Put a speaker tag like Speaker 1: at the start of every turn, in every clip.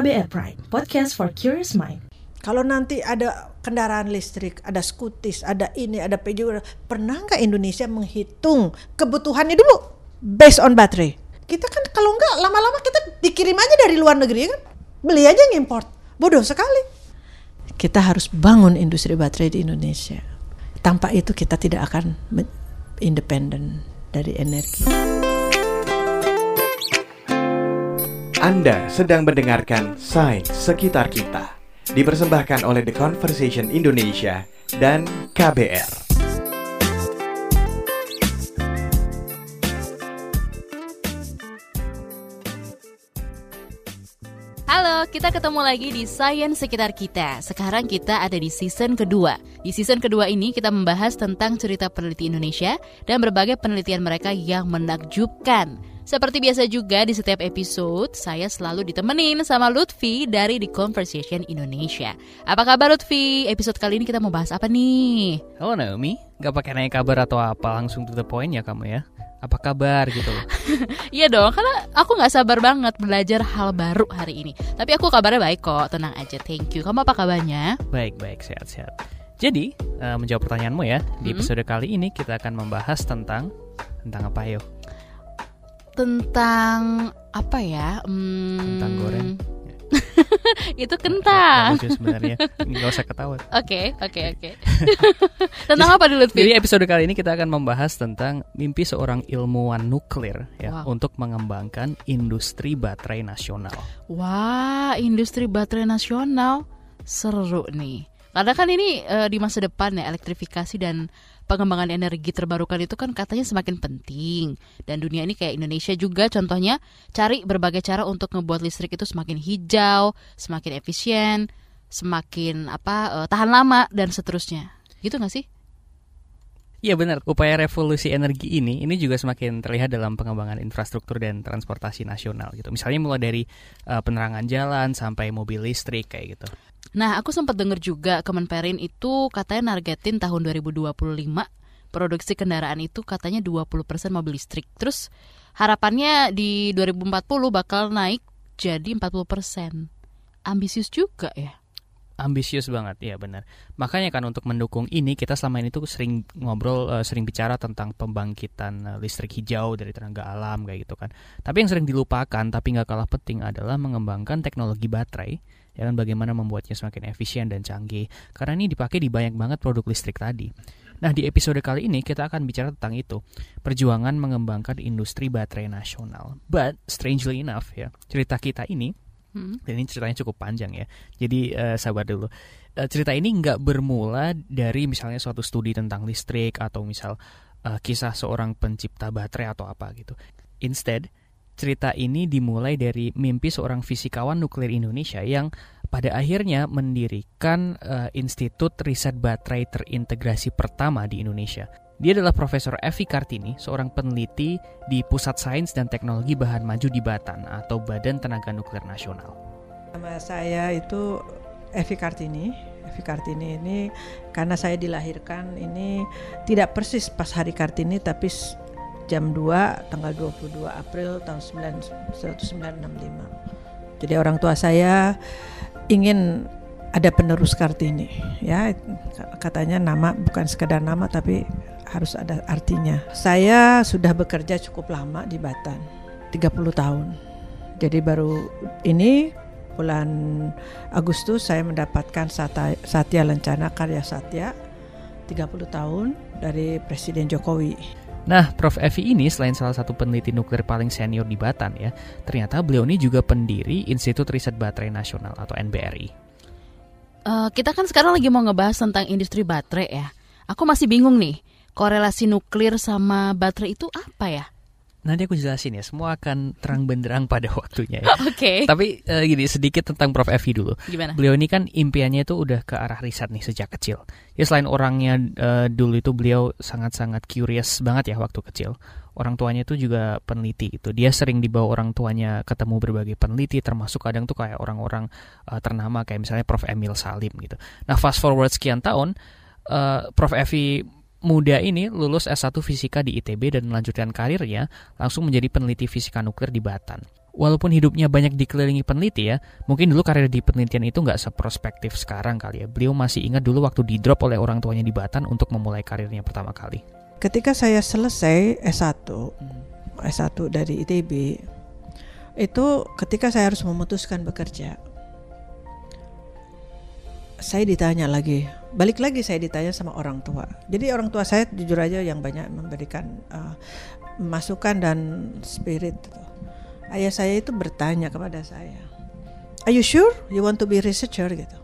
Speaker 1: KBR Prime, podcast for curious mind.
Speaker 2: Kalau nanti ada kendaraan listrik, ada skutis, ada ini, ada Peugeot, pernah nggak Indonesia menghitung kebutuhannya dulu based on baterai? Kita kan kalau nggak lama-lama kita dikirim aja dari luar negeri kan, beli aja ngimport, bodoh sekali. Kita harus bangun industri baterai di Indonesia. Tanpa itu kita tidak akan independen dari energi.
Speaker 3: Anda sedang mendengarkan Sains Sekitar Kita dipersembahkan oleh The Conversation Indonesia dan KBR.
Speaker 4: Halo, kita ketemu lagi di Sains Sekitar Kita. Sekarang kita ada di season kedua. Di season kedua ini kita membahas tentang cerita peneliti Indonesia dan berbagai penelitian mereka yang menakjubkan. Seperti biasa juga di setiap episode, saya selalu ditemenin sama Lutfi dari The Conversation Indonesia. Apa kabar Lutfi? Episode kali ini kita mau bahas apa nih?
Speaker 5: Halo Naomi, gak pakai nanya kabar atau apa, langsung to the point ya kamu ya? Apa kabar gitu
Speaker 4: Iya dong, karena aku gak sabar banget belajar hal baru hari ini. Tapi aku kabarnya baik kok, tenang aja, thank you. Kamu apa kabarnya?
Speaker 5: Baik, baik, sehat-sehat. Jadi, uh, menjawab pertanyaanmu ya, di episode hmm. kali ini kita akan membahas tentang tentang apa yuk?
Speaker 4: Tentang apa ya?
Speaker 5: Hmm, tentang goreng.
Speaker 4: itu kentang.
Speaker 5: sebenarnya nggak usah ketawa.
Speaker 4: Oke, oke, oke. Tentang apa dulu,
Speaker 5: Jadi episode kali ini kita akan membahas tentang mimpi seorang ilmuwan nuklir ya wow. untuk mengembangkan industri baterai nasional.
Speaker 4: Wah, industri baterai nasional seru nih. Karena kan ini uh, di masa depan ya elektrifikasi dan pengembangan energi terbarukan itu kan katanya semakin penting dan dunia ini kayak Indonesia juga contohnya cari berbagai cara untuk ngebuat listrik itu semakin hijau, semakin efisien, semakin apa uh, tahan lama dan seterusnya. Gitu nggak sih?
Speaker 5: Iya benar, upaya revolusi energi ini ini juga semakin terlihat dalam pengembangan infrastruktur dan transportasi nasional gitu. Misalnya mulai dari uh, penerangan jalan sampai mobil listrik kayak gitu.
Speaker 4: Nah, aku sempat dengar juga Kemenperin itu katanya nargetin tahun 2025 produksi kendaraan itu katanya 20% mobil listrik. Terus harapannya di 2040 bakal naik jadi 40%. Ambisius juga ya
Speaker 5: ambisius banget ya benar makanya kan untuk mendukung ini kita selama ini tuh sering ngobrol uh, sering bicara tentang pembangkitan uh, listrik hijau dari tenaga alam kayak gitu kan tapi yang sering dilupakan tapi nggak kalah penting adalah mengembangkan teknologi baterai ya kan bagaimana membuatnya semakin efisien dan canggih karena ini dipakai di banyak banget produk listrik tadi Nah, di episode kali ini kita akan bicara tentang itu, perjuangan mengembangkan industri baterai nasional. But strangely enough ya, cerita kita ini Hmm. Dan ini ceritanya cukup panjang ya. Jadi uh, sabar dulu. Uh, cerita ini nggak bermula dari misalnya suatu studi tentang listrik atau misal uh, kisah seorang pencipta baterai atau apa gitu. Instead, cerita ini dimulai dari mimpi seorang fisikawan nuklir Indonesia yang pada akhirnya mendirikan uh, Institut Riset Baterai Terintegrasi pertama di Indonesia dia adalah Profesor Evi Kartini, seorang peneliti di Pusat Sains dan Teknologi Bahan Maju di Batan atau Badan Tenaga Nuklir Nasional.
Speaker 2: Nama saya itu Evi Kartini. Evi Kartini ini karena saya dilahirkan ini tidak persis pas hari Kartini tapi jam 2 tanggal 22 April tahun 1965. Jadi orang tua saya ingin ada penerus Kartini ya katanya nama bukan sekedar nama tapi harus ada artinya. Saya sudah bekerja cukup lama di Batan, 30 tahun. Jadi baru ini bulan Agustus saya mendapatkan Satya Lencana Karya Satya 30 tahun dari Presiden Jokowi.
Speaker 5: Nah, Prof. Evi ini selain salah satu peneliti nuklir paling senior di Batan ya, ternyata beliau ini juga pendiri Institut Riset Baterai Nasional atau NBRI.
Speaker 4: Uh, kita kan sekarang lagi mau ngebahas tentang industri baterai ya. Aku masih bingung nih korelasi nuklir sama baterai itu apa ya?
Speaker 5: Nanti aku jelasin ya, semua akan terang benderang pada waktunya ya.
Speaker 4: Oke. Okay.
Speaker 5: Tapi uh, gini sedikit tentang Prof Evi dulu.
Speaker 4: Gimana?
Speaker 5: Beliau ini kan impiannya itu udah ke arah riset nih sejak kecil. Ya selain orangnya uh, dulu itu beliau sangat-sangat curious banget ya waktu kecil. Orang tuanya itu juga peneliti itu. Dia sering dibawa orang tuanya ketemu berbagai peneliti, termasuk kadang tuh kayak orang-orang uh, ternama kayak misalnya Prof Emil Salim gitu. Nah fast forward sekian tahun, uh, Prof Evi muda ini lulus S1 Fisika di ITB dan melanjutkan karirnya langsung menjadi peneliti fisika nuklir di Batan. walaupun hidupnya banyak dikelilingi peneliti ya, mungkin dulu karir di penelitian itu nggak seprospektif sekarang kali ya. Beliau masih ingat dulu waktu di drop oleh orang tuanya di Batan untuk memulai karirnya pertama kali.
Speaker 2: Ketika saya selesai S1, S1 dari ITB, itu ketika saya harus memutuskan bekerja, saya ditanya lagi, balik lagi saya ditanya sama orang tua. Jadi orang tua saya jujur aja yang banyak memberikan uh, masukan dan spirit. Gitu. Ayah saya itu bertanya kepada saya, Are you sure you want to be researcher gitu?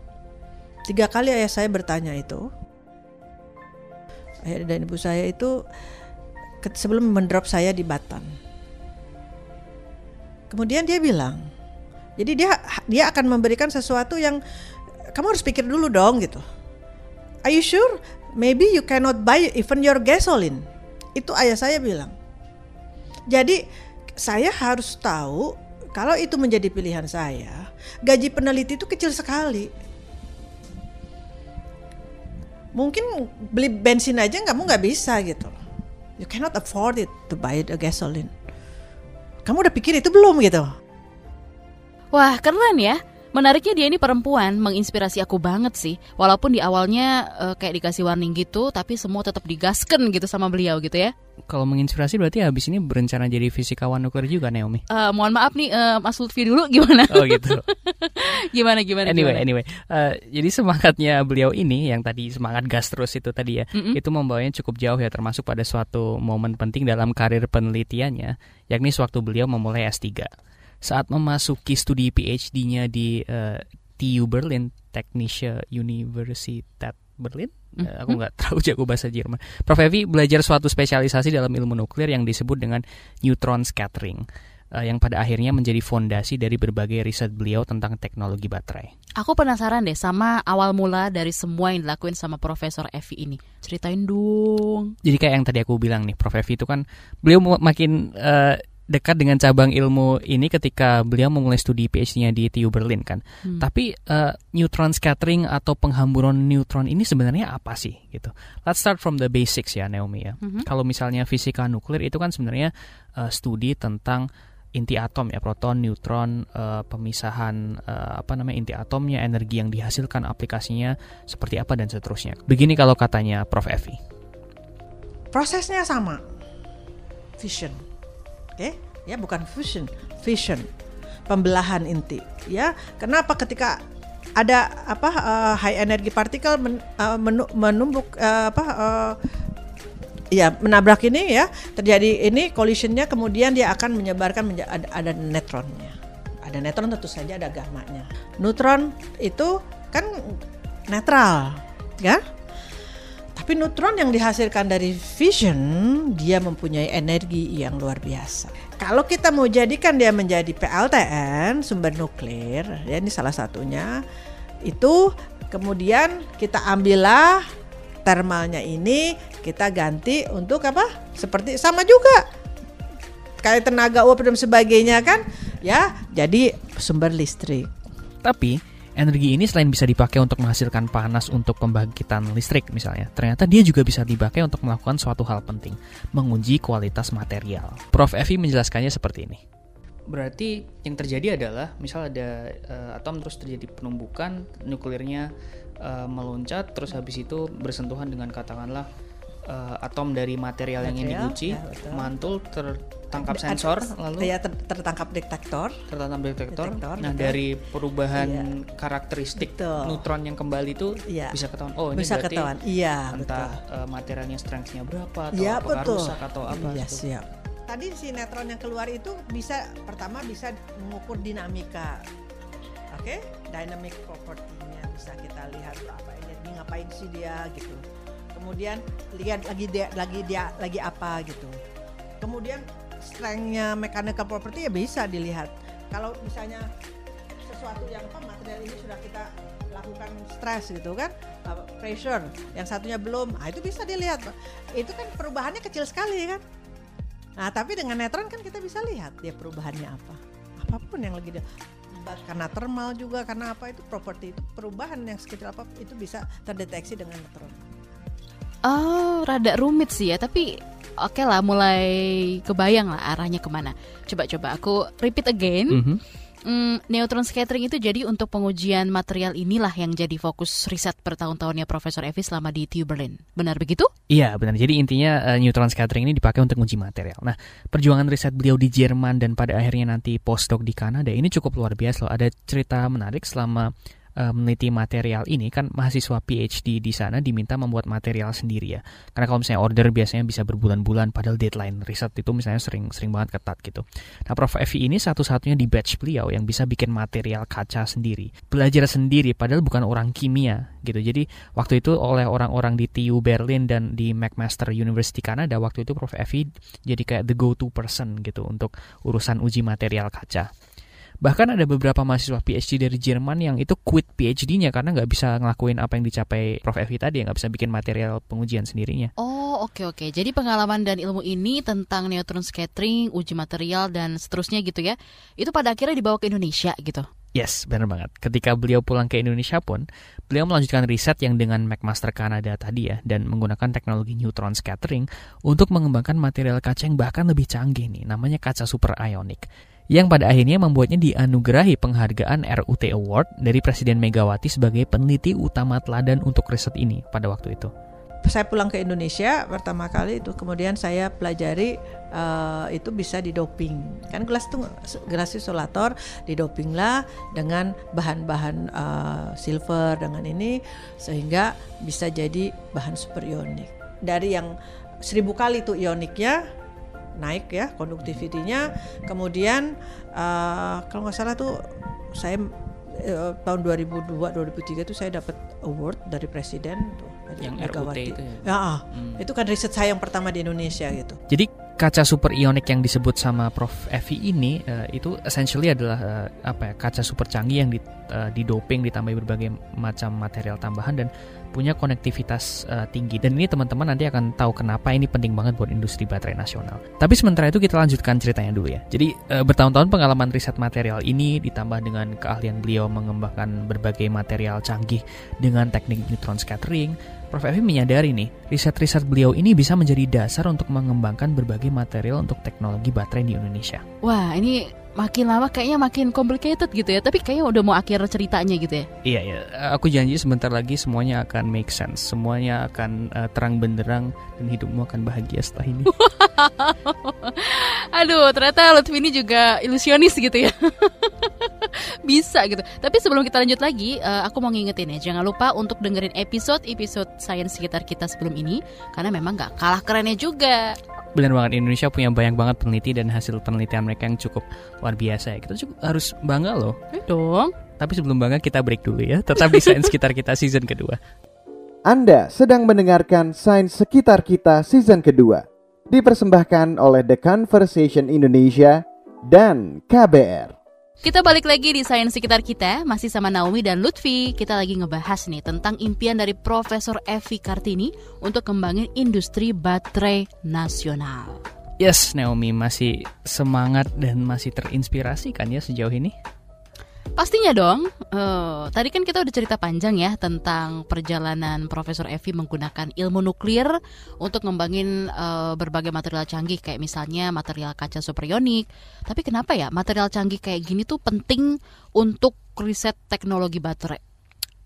Speaker 2: Tiga kali ayah saya bertanya itu. Ayah dan ibu saya itu sebelum mendrop saya di Batam. Kemudian dia bilang, jadi dia dia akan memberikan sesuatu yang kamu harus pikir dulu dong gitu. Are you sure? Maybe you cannot buy even your gasoline. Itu ayah saya bilang. Jadi saya harus tahu kalau itu menjadi pilihan saya, gaji peneliti itu kecil sekali. Mungkin beli bensin aja kamu nggak bisa gitu. You cannot afford it to buy a gasoline. Kamu udah pikir itu belum gitu?
Speaker 4: Wah keren ya Menariknya dia ini perempuan, menginspirasi aku banget sih. Walaupun di awalnya uh, kayak dikasih warning gitu, tapi semua tetap digasken gitu sama beliau gitu ya.
Speaker 5: Kalau menginspirasi berarti habis ini berencana jadi fisikawan nuklir juga Naomi.
Speaker 4: Uh, mohon maaf nih uh, Mas Lutfi dulu gimana?
Speaker 5: Oh gitu.
Speaker 4: gimana gimana?
Speaker 5: Anyway
Speaker 4: gimana?
Speaker 5: anyway, uh, jadi semangatnya beliau ini yang tadi semangat gas terus itu tadi ya, mm -hmm. itu membawanya cukup jauh ya termasuk pada suatu momen penting dalam karir penelitiannya, yakni sewaktu beliau memulai S3 saat memasuki studi PhD-nya di uh, TU Berlin, Technische Universität Berlin. Uh, aku nggak terlalu jago bahasa Jerman. Prof Evi belajar suatu spesialisasi dalam ilmu nuklir yang disebut dengan neutron scattering. Uh, yang pada akhirnya menjadi fondasi dari berbagai riset beliau tentang teknologi baterai.
Speaker 4: Aku penasaran deh sama awal mula dari semua yang dilakuin sama Profesor Evi ini. Ceritain dong.
Speaker 5: Jadi kayak yang tadi aku bilang nih, Prof Evi itu kan beliau makin uh, dekat dengan cabang ilmu ini ketika beliau memulai studi PhD-nya di TU Berlin kan. Hmm. Tapi uh, neutron scattering atau penghamburan neutron ini sebenarnya apa sih gitu. Let's start from the basics ya Naomi ya. Hmm. Kalau misalnya fisika nuklir itu kan sebenarnya uh, studi tentang inti atom ya proton, neutron, uh, pemisahan uh, apa namanya inti atomnya, energi yang dihasilkan, aplikasinya seperti apa dan seterusnya. Begini kalau katanya Prof Evi.
Speaker 2: Prosesnya sama. Fission okay? ya bukan fusion, fission, pembelahan inti, ya. Kenapa ketika ada apa uh, high energy particle men, uh, menu, menumbuk uh, apa uh, ya menabrak ini ya terjadi ini collisionnya kemudian dia akan menyebarkan menja ada, ada neutronnya ada neutron tentu saja ada gamanya neutron itu kan netral ya tapi neutron yang dihasilkan dari fission, dia mempunyai energi yang luar biasa. Kalau kita mau jadikan dia menjadi PLTN, sumber nuklir, ya ini salah satunya, itu kemudian kita ambillah termalnya ini, kita ganti untuk apa? Seperti sama juga kayak tenaga uap dan sebagainya kan, ya jadi sumber listrik.
Speaker 5: Tapi energi ini selain bisa dipakai untuk menghasilkan panas untuk pembangkitan listrik misalnya, ternyata dia juga bisa dipakai untuk melakukan suatu hal penting, menguji kualitas material. Prof. Evi menjelaskannya seperti ini. Berarti yang terjadi adalah misal ada uh, atom terus terjadi penumbukan nuklirnya uh, meloncat terus habis itu bersentuhan dengan katakanlah uh, atom dari material, material yang ingin diuji ya, mantul tertangkap sensor lalu
Speaker 2: ya ter, tertangkap detektor
Speaker 5: tertangkap detektor, detektor nah betul. dari perubahan iya. karakteristik betul. neutron yang kembali itu iya. bisa ketahuan oh ini bisa berarti ketahuan iya entah Uh, materialnya strengthnya berapa atau
Speaker 2: iya,
Speaker 5: apakah betul. rusak atau apa
Speaker 2: iya, siap tadi si neutron yang keluar itu bisa pertama bisa mengukur dinamika oke okay? dynamic property-nya bisa kita lihat apa ini ngapain sih dia gitu kemudian lihat lagi dia lagi dia lagi apa gitu. Kemudian strengthnya mechanical property ya bisa dilihat. Kalau misalnya sesuatu yang apa material ini sudah kita lakukan stress gitu kan pressure yang satunya belum ah itu bisa dilihat itu kan perubahannya kecil sekali kan. Nah tapi dengan neutron kan kita bisa lihat dia perubahannya apa. Apa pun yang lagi dia karena thermal juga karena apa itu properti itu perubahan yang sekecil apa itu bisa terdeteksi dengan neutron
Speaker 4: Oh, rada rumit sih ya, tapi oke lah mulai kebayang lah arahnya ke mana. Coba-coba aku repeat again.
Speaker 5: Mhm.
Speaker 4: Hmm, neutron scattering itu jadi untuk pengujian material inilah yang jadi fokus riset bertahun-tahunnya Profesor Evi selama di TU Berlin. Benar begitu?
Speaker 5: Iya benar. Jadi intinya eh, neutron scattering ini dipakai untuk uji material. Nah, perjuangan riset beliau di Jerman dan pada akhirnya nanti postdoc di Kanada ini cukup luar biasa loh. Ada cerita menarik selama eh, meneliti material ini kan mahasiswa PhD di sana diminta membuat material sendiri ya. Karena kalau misalnya order biasanya bisa berbulan-bulan padahal deadline riset itu misalnya sering sering banget ketat gitu. Nah, Prof Evi ini satu-satunya di batch beliau yang bisa bikin material kaca sendiri. Belajar sendiri padahal bukan orang kimia gitu. Jadi waktu itu oleh orang-orang di TU Berlin dan di McMaster University Kanada waktu itu Prof Evi jadi kayak the go-to person gitu untuk urusan uji material kaca. Bahkan ada beberapa mahasiswa PhD dari Jerman yang itu quit PhD-nya karena nggak bisa ngelakuin apa yang dicapai Prof Evi tadi, nggak bisa bikin material pengujian sendirinya.
Speaker 4: Oh, oke oke. Jadi pengalaman dan ilmu ini tentang neutron scattering, uji material dan seterusnya gitu ya. Itu pada akhirnya dibawa ke Indonesia gitu.
Speaker 5: Yes, benar banget. Ketika beliau pulang ke Indonesia pun, beliau melanjutkan riset yang dengan McMaster Kanada tadi ya, dan menggunakan teknologi neutron scattering untuk mengembangkan material kaca yang bahkan lebih canggih nih, namanya kaca super ionic. Yang pada akhirnya membuatnya dianugerahi penghargaan RUT Award dari Presiden Megawati sebagai peneliti utama teladan untuk riset ini pada waktu itu.
Speaker 2: saya pulang ke Indonesia pertama kali itu kemudian saya pelajari eh, itu bisa didoping kan gelas itu gelas isolator didoping lah dengan bahan-bahan eh, silver dengan ini sehingga bisa jadi bahan super ionik dari yang seribu kali itu ioniknya naik ya konduktivitinya kemudian eh, kalau nggak salah tuh saya eh, tahun 2002 2003 itu saya dapat award dari presiden tuh dari
Speaker 5: Yang
Speaker 2: Megawati.
Speaker 5: RUT itu ya?
Speaker 2: Ya, ah.
Speaker 5: Hmm.
Speaker 2: itu kan riset saya yang pertama di Indonesia gitu.
Speaker 5: Jadi kaca super ionik yang disebut sama Prof Evi ini eh, itu essentially adalah eh, apa ya kaca super canggih yang di, eh, didoping ditambah berbagai macam material tambahan dan punya konektivitas eh, tinggi dan ini teman-teman nanti akan tahu kenapa ini penting banget buat industri baterai nasional. Tapi sementara itu kita lanjutkan ceritanya dulu ya. Jadi eh, bertahun-tahun pengalaman riset material ini ditambah dengan keahlian beliau mengembangkan berbagai material canggih dengan teknik neutron scattering, Prof. Evi menyadari nih, riset-riset beliau ini bisa menjadi dasar untuk mengembangkan berbagai material untuk teknologi baterai di Indonesia.
Speaker 4: Wah, ini makin lama kayaknya makin complicated gitu ya. Tapi kayaknya udah mau akhir ceritanya gitu ya.
Speaker 5: Iya, iya. Aku janji sebentar lagi semuanya akan make sense. Semuanya akan eh, terang benderang dan hidupmu akan bahagia setelah ini.
Speaker 4: Aduh, ternyata Lutfi ini juga ilusionis gitu ya. Bisa gitu. Tapi sebelum kita lanjut lagi, eh, aku mau ngingetin ya, jangan lupa untuk dengerin episode-episode sains sekitar kita sebelum ini, karena memang nggak kalah kerennya juga.
Speaker 5: Benar banget, Indonesia punya banyak banget peneliti dan hasil penelitian mereka yang cukup luar biasa ya. Kita cukup harus bangga loh.
Speaker 4: Dong.
Speaker 5: Tapi sebelum bangga kita break dulu ya. Tetap di sains sekitar kita season kedua.
Speaker 3: Anda sedang mendengarkan Sains Sekitar Kita season kedua. Dipersembahkan oleh The Conversation Indonesia dan KBR.
Speaker 4: Kita balik lagi di sains sekitar kita, masih sama Naomi dan Lutfi. Kita lagi ngebahas nih tentang impian dari Profesor Evi Kartini untuk kembangin industri baterai nasional.
Speaker 5: Yes, Naomi masih semangat dan masih terinspirasi kan ya sejauh ini?
Speaker 4: Pastinya dong. Eh, tadi kan kita udah cerita panjang ya tentang perjalanan Profesor Evi menggunakan ilmu nuklir untuk ngembangin eh, berbagai material canggih kayak misalnya material kaca superionik. Tapi kenapa ya material canggih kayak gini tuh penting untuk riset teknologi baterai?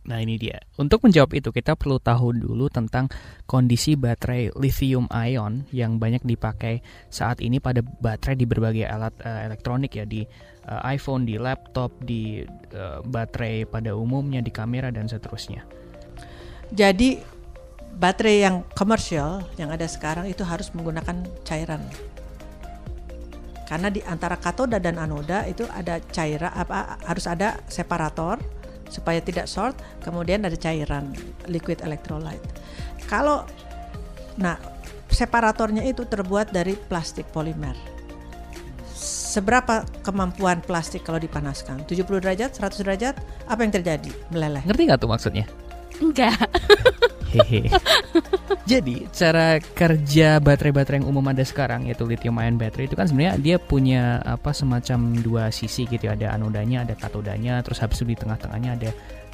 Speaker 5: Nah ini dia. Untuk menjawab itu kita perlu tahu dulu tentang kondisi baterai lithium ion yang banyak dipakai saat ini pada baterai di berbagai alat eh, elektronik ya di eh, iPhone, di laptop, di eh, baterai pada umumnya, di kamera dan seterusnya.
Speaker 2: Jadi baterai yang komersial yang ada sekarang itu harus menggunakan cairan. Karena di antara katoda dan anoda itu ada cairan apa harus ada separator supaya tidak short, kemudian ada cairan liquid electrolyte. Kalau nah separatornya itu terbuat dari plastik polimer. Seberapa kemampuan plastik kalau dipanaskan? 70 derajat, 100 derajat, apa yang terjadi? Meleleh.
Speaker 5: Ngerti nggak tuh maksudnya?
Speaker 4: Enggak.
Speaker 5: Hehe. Jadi cara kerja baterai-baterai yang umum ada sekarang yaitu lithium ion battery itu kan sebenarnya dia punya apa semacam dua sisi gitu ya. ada anodanya, ada katodanya, terus habis itu di tengah-tengahnya ada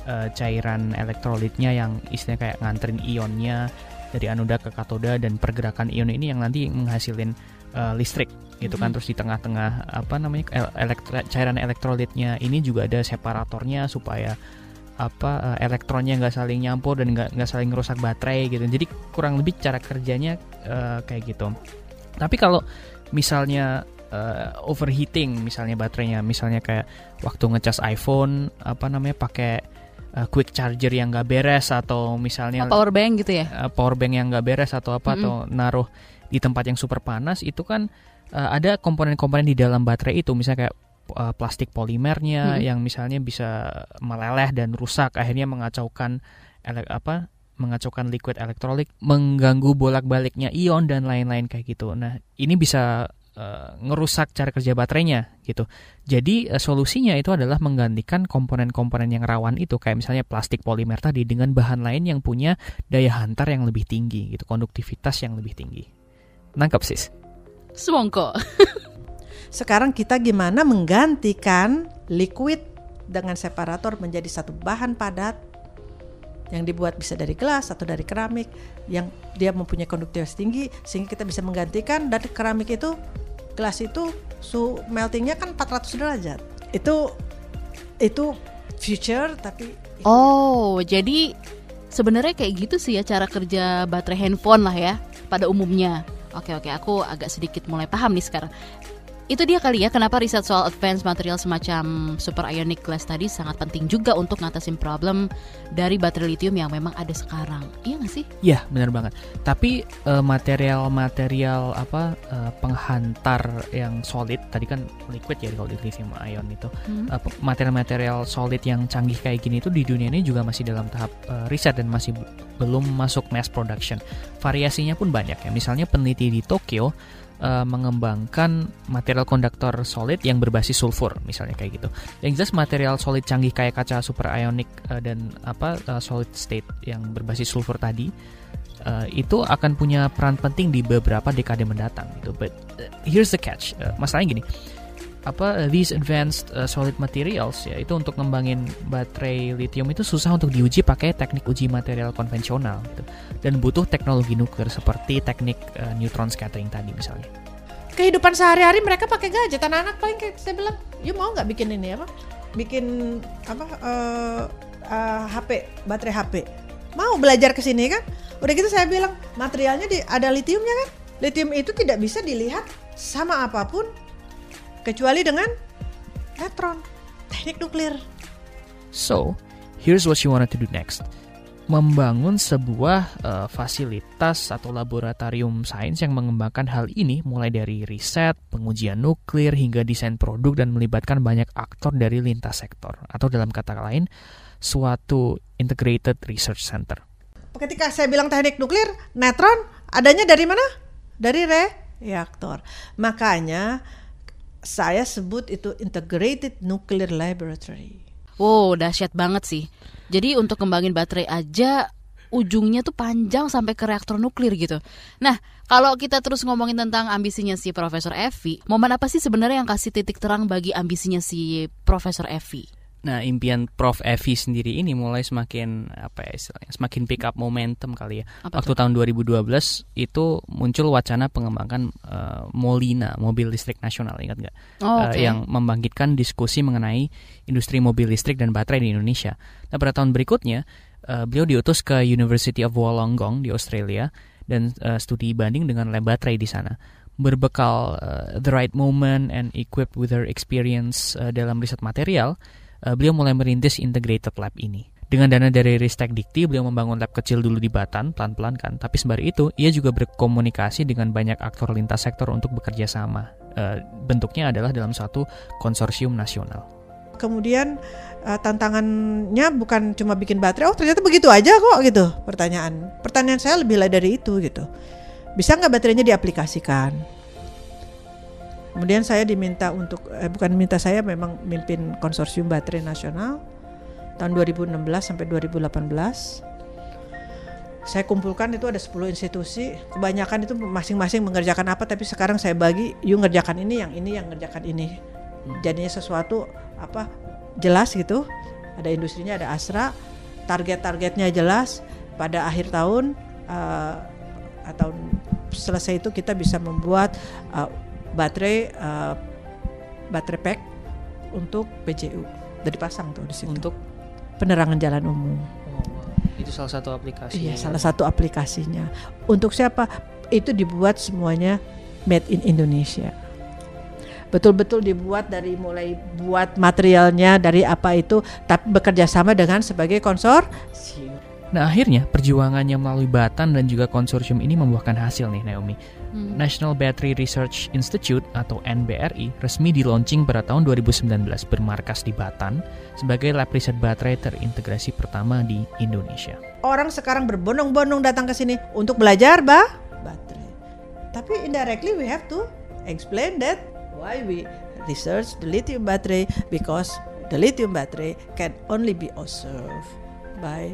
Speaker 5: eh, cairan elektrolitnya yang istilahnya kayak nganterin ionnya dari anoda ke katoda dan pergerakan ion ini yang nanti menghasilin eh, listrik gitu kan
Speaker 4: Mhm.
Speaker 5: terus di tengah-tengah apa namanya el- elektro- cairan elektrolitnya ini juga ada separatornya supaya apa eh, elektronnya nggak saling nyampur dan nggak nggak saling merusak baterai gitu. Jadi kurang lebih cara kerjanya eh, kayak gitu. Tapi kalau misalnya eh, overheating misalnya baterainya misalnya kayak waktu ngecas iPhone apa namanya pakai quick charger yang nggak beres atau misalnya
Speaker 4: Oh, power bank gitu ya?
Speaker 5: Eh, power bank yang nggak beres atau apa
Speaker 4: Mm-mm.
Speaker 5: atau naruh di tempat yang super panas itu kan eh, ada komponen-komponen di dalam baterai itu. Misalnya kayak eh, plastik polimernya
Speaker 4: Mm-mm.
Speaker 5: yang misalnya bisa meleleh dan rusak akhirnya mengacaukan apa mengacaukan liquid elektrolit mengganggu bolak-baliknya ion dan lain-lain kayak gitu. Nah, ini bisa eh, ngerusak cara kerja baterainya gitu. Jadi eh, solusinya itu adalah menggantikan komponen-komponen yang rawan itu kayak misalnya plastik polimer tadi dengan bahan lain yang punya daya hantar yang lebih tinggi gitu, konduktivitas yang lebih tinggi. Nangkep sis?
Speaker 4: semongko
Speaker 2: Sekarang kita gimana menggantikan liquid dengan separator menjadi satu bahan padat yang dibuat bisa dari gelas atau dari keramik yang dia mempunyai konduktivitas tinggi sehingga kita bisa menggantikan dari keramik itu gelas itu su meltingnya kan 400 derajat. Itu itu future tapi itu
Speaker 4: Oh, jadi sebenarnya kayak gitu sih ya cara kerja baterai handphone lah ya pada umumnya. Oke oke, aku agak sedikit mulai paham nih sekarang. Itu dia kali ya kenapa riset soal advanced material semacam super ionic glass tadi sangat penting juga untuk ngatasin problem dari baterai lithium yang memang ada sekarang. Iya nggak sih?
Speaker 5: Iya, benar banget. Tapi eh, material-material apa eh, penghantar yang solid tadi kan liquid ya kalau di lithium ion itu.
Speaker 4: Hmm.
Speaker 5: Eh, material-material solid yang canggih kayak gini itu di dunia ini juga masih dalam tahap eh, riset dan masih belum masuk mass production. Variasinya pun banyak ya. Misalnya peneliti di Tokyo eh, mengembangkan material konduktor solid yang berbasis sulfur misalnya kayak gitu. Yang jelas material solid canggih kayak kaca super ionic eh, dan apa eh, solid state yang berbasis sulfur tadi eh, itu akan punya peran penting di beberapa dekade mendatang gitu. But eh, here's the catch. Eh, masalahnya gini apa uh, these advanced uh, solid materials ya itu untuk ngembangin baterai lithium itu susah untuk diuji pakai teknik uji material konvensional gitu. Dan butuh teknologi nuklir seperti teknik uh, neutron scattering tadi misalnya.
Speaker 2: kehidupan sehari-hari mereka pakai gadget anak-anak paling kayak saya bilang you mau nggak bikin ini apa? Bikin apa eh, eh, HP baterai HP mau belajar ke sini kan? Udah gitu saya bilang materialnya di, ada litiumnya kan? Litium itu tidak bisa dilihat sama apa pun kecuali dengan neutron teknik nuklir
Speaker 5: So, here's what you wanted to do next. Membangun sebuah uh, fasilitas atau laboratorium sains yang mengembangkan hal ini mulai dari riset, pengujian nuklir hingga desain produk dan melibatkan banyak aktor dari lintas sektor atau dalam kata lain suatu integrated research center.
Speaker 2: ketika saya bilang teknik nuklir neutron adanya dari mana dari reaktor makanya saya sebut itu integrated nuclear laboratory
Speaker 4: Wow, dahsyat banget sih. Jadi untuk kembangin baterai aja ujungnya tuh panjang sampai ke reaktor nuklir gitu. Nah, kalau kita terus ngomongin tentang ambisinya si Profesor Evi, momen apa sih sebenarnya yang kasih titik terang bagi ambisinya si Profesor Evi?
Speaker 5: Nah, impian Prof Evi sendiri ini mulai semakin apa ya istilahnya, semakin pick up momentum kali ya.
Speaker 4: Apa
Speaker 5: Waktu
Speaker 4: tuh?
Speaker 5: tahun 2012 itu muncul wacana pengembangan eh, Molina, mobil listrik nasional, ingat nggak?
Speaker 4: Oh,
Speaker 5: Eh,
Speaker 4: oke.
Speaker 5: yang membangkitkan diskusi mengenai industri mobil listrik dan baterai di Indonesia. Nah, pada tahun berikutnya, eh, beliau diutus ke University of Wollongong di Australia dan eh, studi banding dengan lab baterai di sana. Berbekal eh, the right moment and equipped with her experience eh, dalam riset material, eh, beliau mulai merintis integrated lab ini. Dengan dana dari Ristek Dikti, beliau membangun lab kecil dulu di Batan, pelan-pelan kan. Tapi sembari itu, ia juga berkomunikasi dengan banyak aktor lintas sektor untuk bekerja sama. Eh, bentuknya adalah dalam satu konsorsium nasional.
Speaker 2: kemudian eh, tantangannya bukan cuma bikin baterai oh ternyata begitu aja kok gitu pertanyaan pertanyaan saya lebih dari itu gitu bisa nggak baterainya diaplikasikan kemudian saya diminta untuk eh, bukan minta saya memang mimpin konsorsium baterai nasional tahun 2016 sampai 2018 saya kumpulkan itu ada 10 institusi. Kebanyakan itu masing-masing mengerjakan apa tapi sekarang saya bagi you ngerjakan ini yang ini yang ngerjakan ini. Jadinya sesuatu apa jelas gitu. Ada industrinya, ada Astra. Target-targetnya jelas. Pada akhir tahun uh, atau selesai itu kita bisa membuat uh, baterai uh, baterai pack untuk PJU. Udah dipasang tuh di situ.
Speaker 5: Untuk
Speaker 2: penerangan jalan umum.
Speaker 5: oh, itu salah satu aplikasi.
Speaker 2: Iya, salah satu aplikasinya. Untuk siapa? Itu dibuat semuanya made in Indonesia. Betul-betul dibuat dari mulai buat materialnya dari apa itu, tapi bekerja sama dengan sebagai konsorsium.
Speaker 5: Nah akhirnya perjuangannya melalui Batan dan juga konsorsium ini membuahkan hasil nih Naomi.
Speaker 4: Hmm.
Speaker 5: National Battery Research Institute atau NBRI resmi di launching pada tahun 2019 bermarkas di Batan sebagai lab riset baterai terintegrasi pertama di Indonesia.
Speaker 2: Orang sekarang berbondong-bondong datang ke sini untuk belajar bah baterai. Tapi indirectly we have to explain that why we research the lithium battery because the lithium battery can only be observed by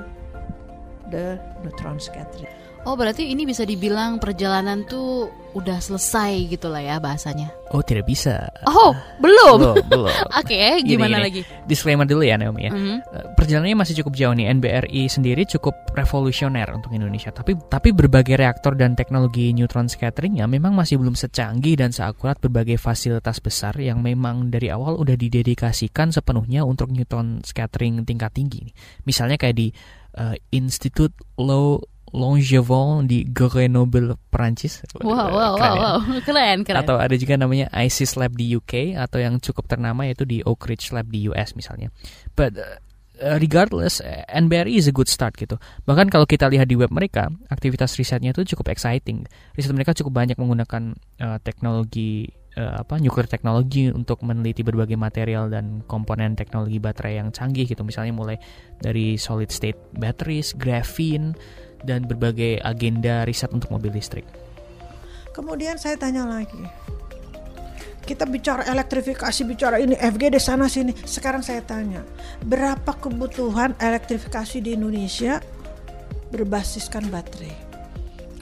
Speaker 2: the neutron scattering.
Speaker 4: Oh berarti ini bisa dibilang perjalanan tuh udah selesai gitu lah ya bahasanya.
Speaker 5: Oh tidak bisa.
Speaker 4: Oh belum.
Speaker 5: Belum, belum.
Speaker 4: Oke
Speaker 5: Gini,
Speaker 4: gimana
Speaker 5: gini.
Speaker 4: lagi?
Speaker 5: Disclaimer dulu ya Naomi ya.
Speaker 4: Mhm.
Speaker 5: Eh, Perjalanannya masih cukup jauh nih. NBRI sendiri cukup revolusioner untuk Indonesia. Tapi tapi berbagai reaktor dan teknologi neutron scatteringnya memang masih belum secanggih dan seakurat berbagai fasilitas besar yang memang dari awal udah didedikasikan sepenuhnya untuk neutron scattering tingkat tinggi. Misalnya kayak di eh, Institut Lo Langevin di Grenoble, Perancis.
Speaker 4: Wow wow
Speaker 5: Keren
Speaker 4: wow
Speaker 5: ya?
Speaker 4: wow keren keren.
Speaker 5: Atau ada juga namanya ISIS Lab di UK atau yang cukup ternama yaitu di Oak Ridge Lab di US misalnya. But uh, regardless, uh, NBRI is a good start gitu. Bahkan kalau kita lihat di web mereka, aktivitas risetnya itu cukup exciting. Riset mereka cukup banyak menggunakan uh, teknologi uh, apa nuclear teknologi untuk meneliti berbagai material dan komponen teknologi baterai yang canggih gitu. Misalnya mulai dari solid state batteries, graphene dan berbagai agenda riset untuk mobil listrik.
Speaker 2: Kemudian saya tanya lagi. Kita bicara elektrifikasi, bicara ini FGD sana sini. Sekarang saya tanya, berapa kebutuhan elektrifikasi di Indonesia berbasiskan baterai?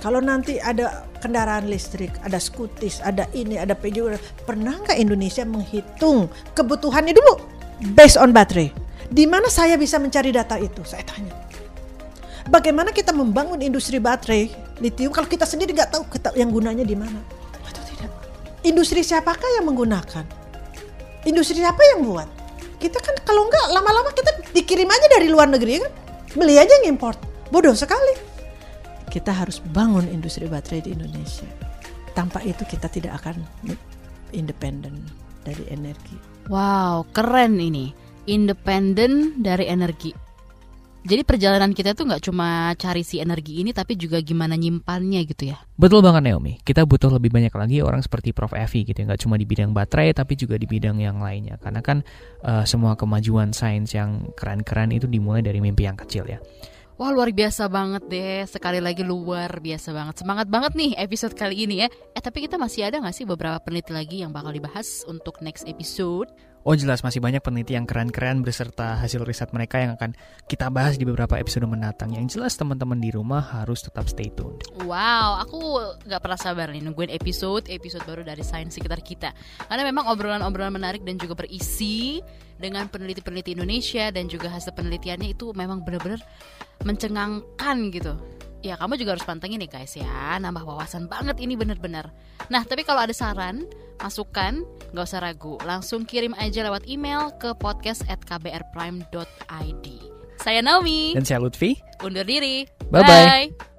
Speaker 2: Kalau nanti ada kendaraan listrik, ada skutis, ada ini, ada PJU, pernah nggak Indonesia menghitung kebutuhannya dulu based on baterai? Di mana saya bisa mencari data itu? Saya tanya. Bagaimana kita membangun industri baterai lithium kalau kita sendiri nggak tahu kita- yang gunanya di mana? Atau tidak? Industri siapakah yang menggunakan? Industri siapa yang buat? Kita kan kalau nggak lama-lama kita dikirim aja dari luar negeri kan? Beli aja yang import. Bodoh sekali. Kita harus bangun industri baterai di Indonesia. Tanpa itu kita tidak akan independen dari energi.
Speaker 4: Wow keren ini independen dari energi. Jadi perjalanan kita tuh nggak cuma cari si energi ini tapi juga gimana nyimpannya gitu ya.
Speaker 5: Betul banget Naomi, kita butuh lebih banyak lagi orang seperti Prof. Evi gitu ya, nggak cuma di bidang baterai tapi juga di bidang yang lainnya. Karena kan eh, semua kemajuan sains yang keren-keren itu dimulai dari mimpi yang kecil ya.
Speaker 4: Wah luar biasa banget deh Sekali lagi luar biasa banget Semangat banget nih episode kali ini ya Eh tapi kita masih ada gak sih beberapa peneliti lagi Yang bakal dibahas untuk next episode
Speaker 5: Oh jelas masih banyak peneliti yang keren-keren beserta hasil riset mereka yang akan kita bahas di beberapa episode mendatang. Yang jelas teman-teman di rumah harus tetap stay tune.
Speaker 4: Wow, aku gak pernah sabar nih nungguin episode-episode baru dari sains sekitar kita Karena memang obrolan-obrolan menarik dan juga berisi Dengan peneliti-peneliti Indonesia dan juga hasil penelitiannya itu memang benar-benar mencengangkan gitu Ya kamu juga harus pantengin nih guys ya. Nambah wawasan banget ini bener-bener. Nah tapi kalau ada saran, masukan, gak usah ragu. Langsung kirim aja lewat email ke podcast at kbrprime.id Saya Naomi,
Speaker 5: Dan saya Lutfi,
Speaker 4: undur diri.
Speaker 5: Bye-bye.
Speaker 4: Bye.